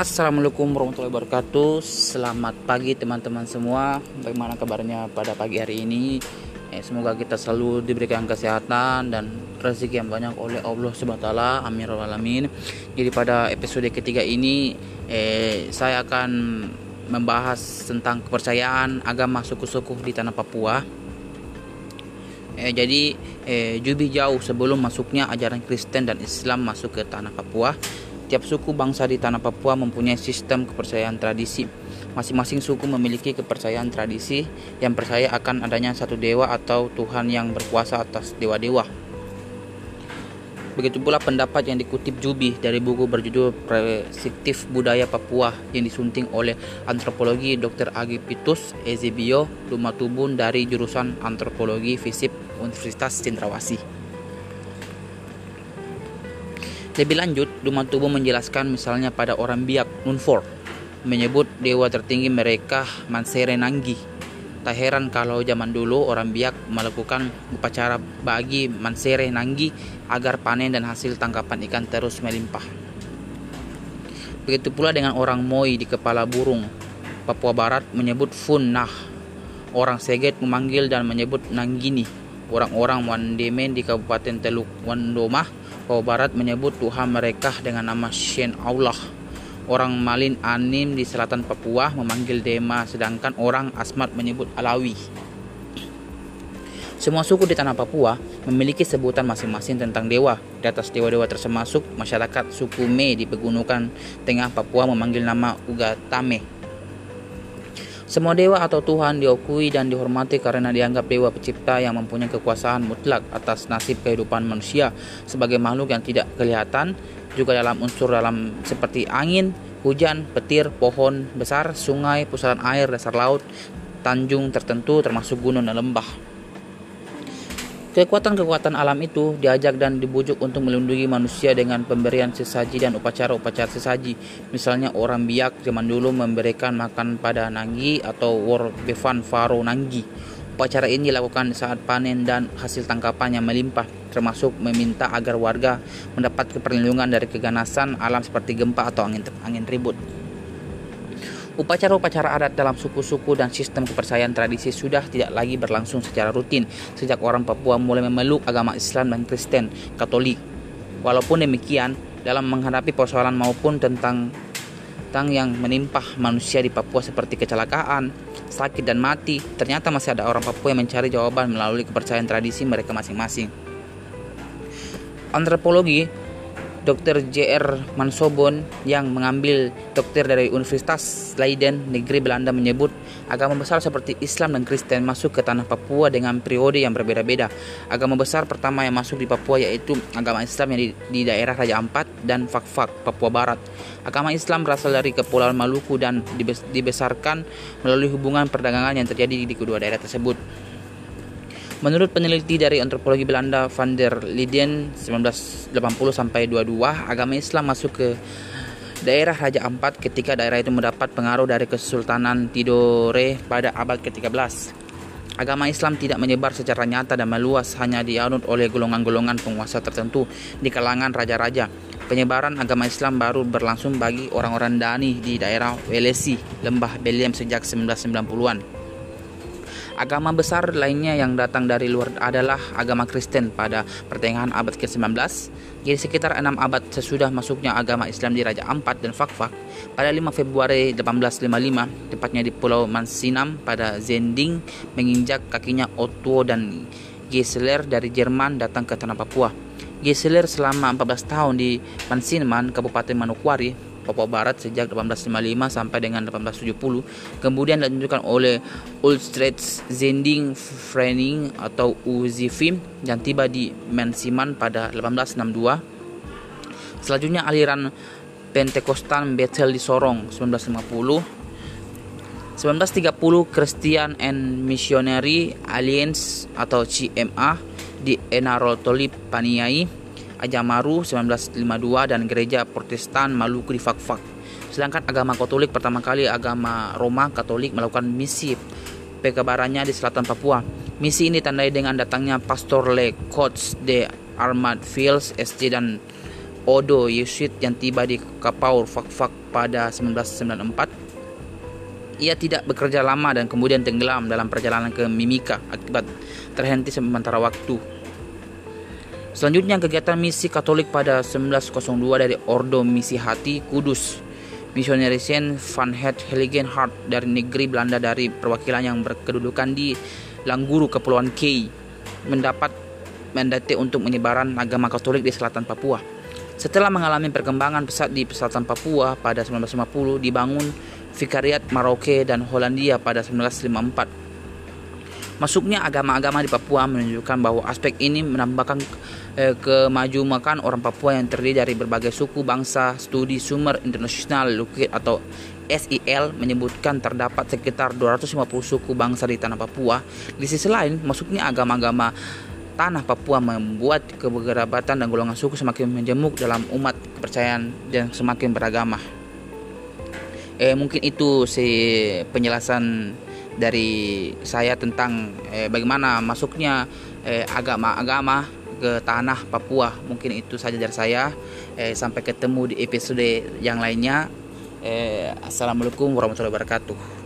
Assalamualaikum warahmatullahi wabarakatuh. Selamat pagi teman-teman semua. Bagaimana kabarnya pada pagi hari ini? Eh, Semoga kita selalu diberikan kesehatan Dan rezeki yang banyak oleh Allah SWT Amin Alamin. Jadi pada episode ketiga ini eh, Saya akan membahas tentang kepercayaan agama suku-suku di tanah Papua. Eh, Jadi eh, lebih jauh sebelum masuknya ajaran Kristen dan Islam masuk ke tanah Papua Tiap suku bangsa di tanah Papua mempunyai sistem kepercayaan tradisi. Masing-masing suku memiliki kepercayaan tradisi yang percaya akan adanya satu dewa atau Tuhan yang berkuasa atas dewa-dewa. Begitu pula pendapat yang dikutip Jubi dari buku berjudul Perspektif Budaya Papua yang disunting oleh antropologi Dr. Agipitus Ezebio Lumatubun dari jurusan Antropologi Fisip Universitas Cendrawasih. Lebih lanjut, Duma Tubuh menjelaskan misalnya pada orang biak Nunfor menyebut dewa tertinggi mereka Mansere Nanggi. Tak heran kalau zaman dulu orang biak melakukan upacara bagi Mansere Nanggi agar panen dan hasil tangkapan ikan terus melimpah. Begitu pula dengan orang Moi di Kepala Burung, Papua Barat menyebut Fun Nah. Orang Seget memanggil dan menyebut Nanggini. Orang-orang Wandemen di Kabupaten Teluk Wandomah Papua Barat menyebut Tuhan mereka dengan nama Shen Allah. Orang Malin Anim di selatan Papua memanggil Dema, sedangkan orang Asmat menyebut Alawi. Semua suku di tanah Papua memiliki sebutan masing-masing tentang dewa. Di atas dewa-dewa termasuk masyarakat suku Me di pegunungan tengah Papua memanggil nama Ugatame semua dewa atau Tuhan diakui dan dihormati karena dianggap dewa pencipta yang mempunyai kekuasaan mutlak atas nasib kehidupan manusia sebagai makhluk yang tidak kelihatan juga dalam unsur dalam seperti angin, hujan, petir, pohon besar, sungai, pusaran air, dasar laut, tanjung tertentu termasuk gunung dan lembah. Kekuatan-kekuatan alam itu diajak dan dibujuk untuk melindungi manusia dengan pemberian sesaji dan upacara-upacara sesaji. Misalnya orang biak zaman dulu memberikan makan pada Nanggi atau War Bevan Faro Nanggi. Upacara ini dilakukan saat panen dan hasil tangkapan yang melimpah, termasuk meminta agar warga mendapat perlindungan dari keganasan alam seperti gempa atau angin, angin ribut. Upacara-upacara adat dalam suku-suku dan sistem kepercayaan tradisi sudah tidak lagi berlangsung secara rutin sejak orang Papua mulai memeluk agama Islam dan Kristen Katolik. Walaupun demikian, dalam menghadapi persoalan maupun tentang tentang yang menimpa manusia di Papua seperti kecelakaan, sakit dan mati, ternyata masih ada orang Papua yang mencari jawaban melalui kepercayaan tradisi mereka masing-masing. Antropologi Dr. J.R. Mansobon yang mengambil dokter dari Universitas Leiden negeri Belanda menyebut agama besar seperti Islam dan Kristen masuk ke tanah Papua dengan periode yang berbeda-beda. Agama besar pertama yang masuk di Papua yaitu agama Islam yang di, di daerah Raja Ampat dan Fakfak, Papua Barat. Agama Islam berasal dari Kepulauan Maluku dan dibesarkan melalui hubungan perdagangan yang terjadi di kedua daerah tersebut. Menurut peneliti dari antropologi Belanda van der Linden 1980 sampai 22, agama Islam masuk ke daerah Raja Ampat ketika daerah itu mendapat pengaruh dari Kesultanan Tidore pada abad ke-13. Agama Islam tidak menyebar secara nyata dan meluas hanya dianut oleh golongan-golongan penguasa tertentu di kalangan raja-raja. Penyebaran agama Islam baru berlangsung bagi orang-orang Dani di daerah Welesi, Lembah Belem sejak 1990-an. Agama besar lainnya yang datang dari luar adalah agama Kristen pada pertengahan abad ke-19. Jadi sekitar 6 abad sesudah masuknya agama Islam di Raja Ampat dan Fakfak pada 5 Februari 1855 tepatnya di Pulau Mansinam pada Zending menginjak kakinya Otto dan Geisler dari Jerman datang ke tanah Papua. Geisler selama 14 tahun di Mansinman, Kabupaten Manokwari, Papua Barat sejak 1855 sampai dengan 1870 kemudian dilanjutkan oleh Ulstretz Zending Frening atau Uzifim yang tiba di Mensiman pada 1862 selanjutnya aliran Pentekostan Bethel di Sorong 1950 1930 Christian and Missionary Alliance atau CMA di Enarotoli Paniai Ajamaru 1952 dan gereja Protestan Maluku di Fakfak. Sedangkan agama Katolik pertama kali agama Roma Katolik melakukan misi pekabarannya di selatan Papua. Misi ini tandai dengan datangnya Pastor Le Coates de Armad Fields SC dan Odo Yesuit yang tiba di Kapaur Fakfak pada 1994 ia tidak bekerja lama dan kemudian tenggelam dalam perjalanan ke Mimika akibat terhenti sementara waktu. Selanjutnya kegiatan misi Katolik pada 1902 dari Ordo Misi Hati Kudus. Misionarisen van Het Hart dari negeri Belanda dari perwakilan yang berkedudukan di Langguru Kepulauan Kei mendapat mandate untuk menyebaran agama Katolik di selatan Papua. Setelah mengalami perkembangan pesat di selatan Papua pada 1950 dibangun Vikariat Maroke dan Hollandia pada 1954. Masuknya agama-agama di Papua menunjukkan bahwa aspek ini menambahkan eh, kemajumakan orang Papua yang terdiri dari berbagai suku bangsa. Studi Sumber International Lukit atau SIL menyebutkan terdapat sekitar 250 suku bangsa di tanah Papua. Di sisi lain, masuknya agama-agama tanah Papua membuat keberabatan dan golongan suku semakin menjemuk dalam umat kepercayaan dan semakin beragama eh, mungkin itu si penjelasan dari saya tentang eh, bagaimana masuknya eh, agama-agama ke tanah Papua. Mungkin itu saja dari saya. Eh, sampai ketemu di episode yang lainnya. Eh, Assalamualaikum warahmatullahi wabarakatuh.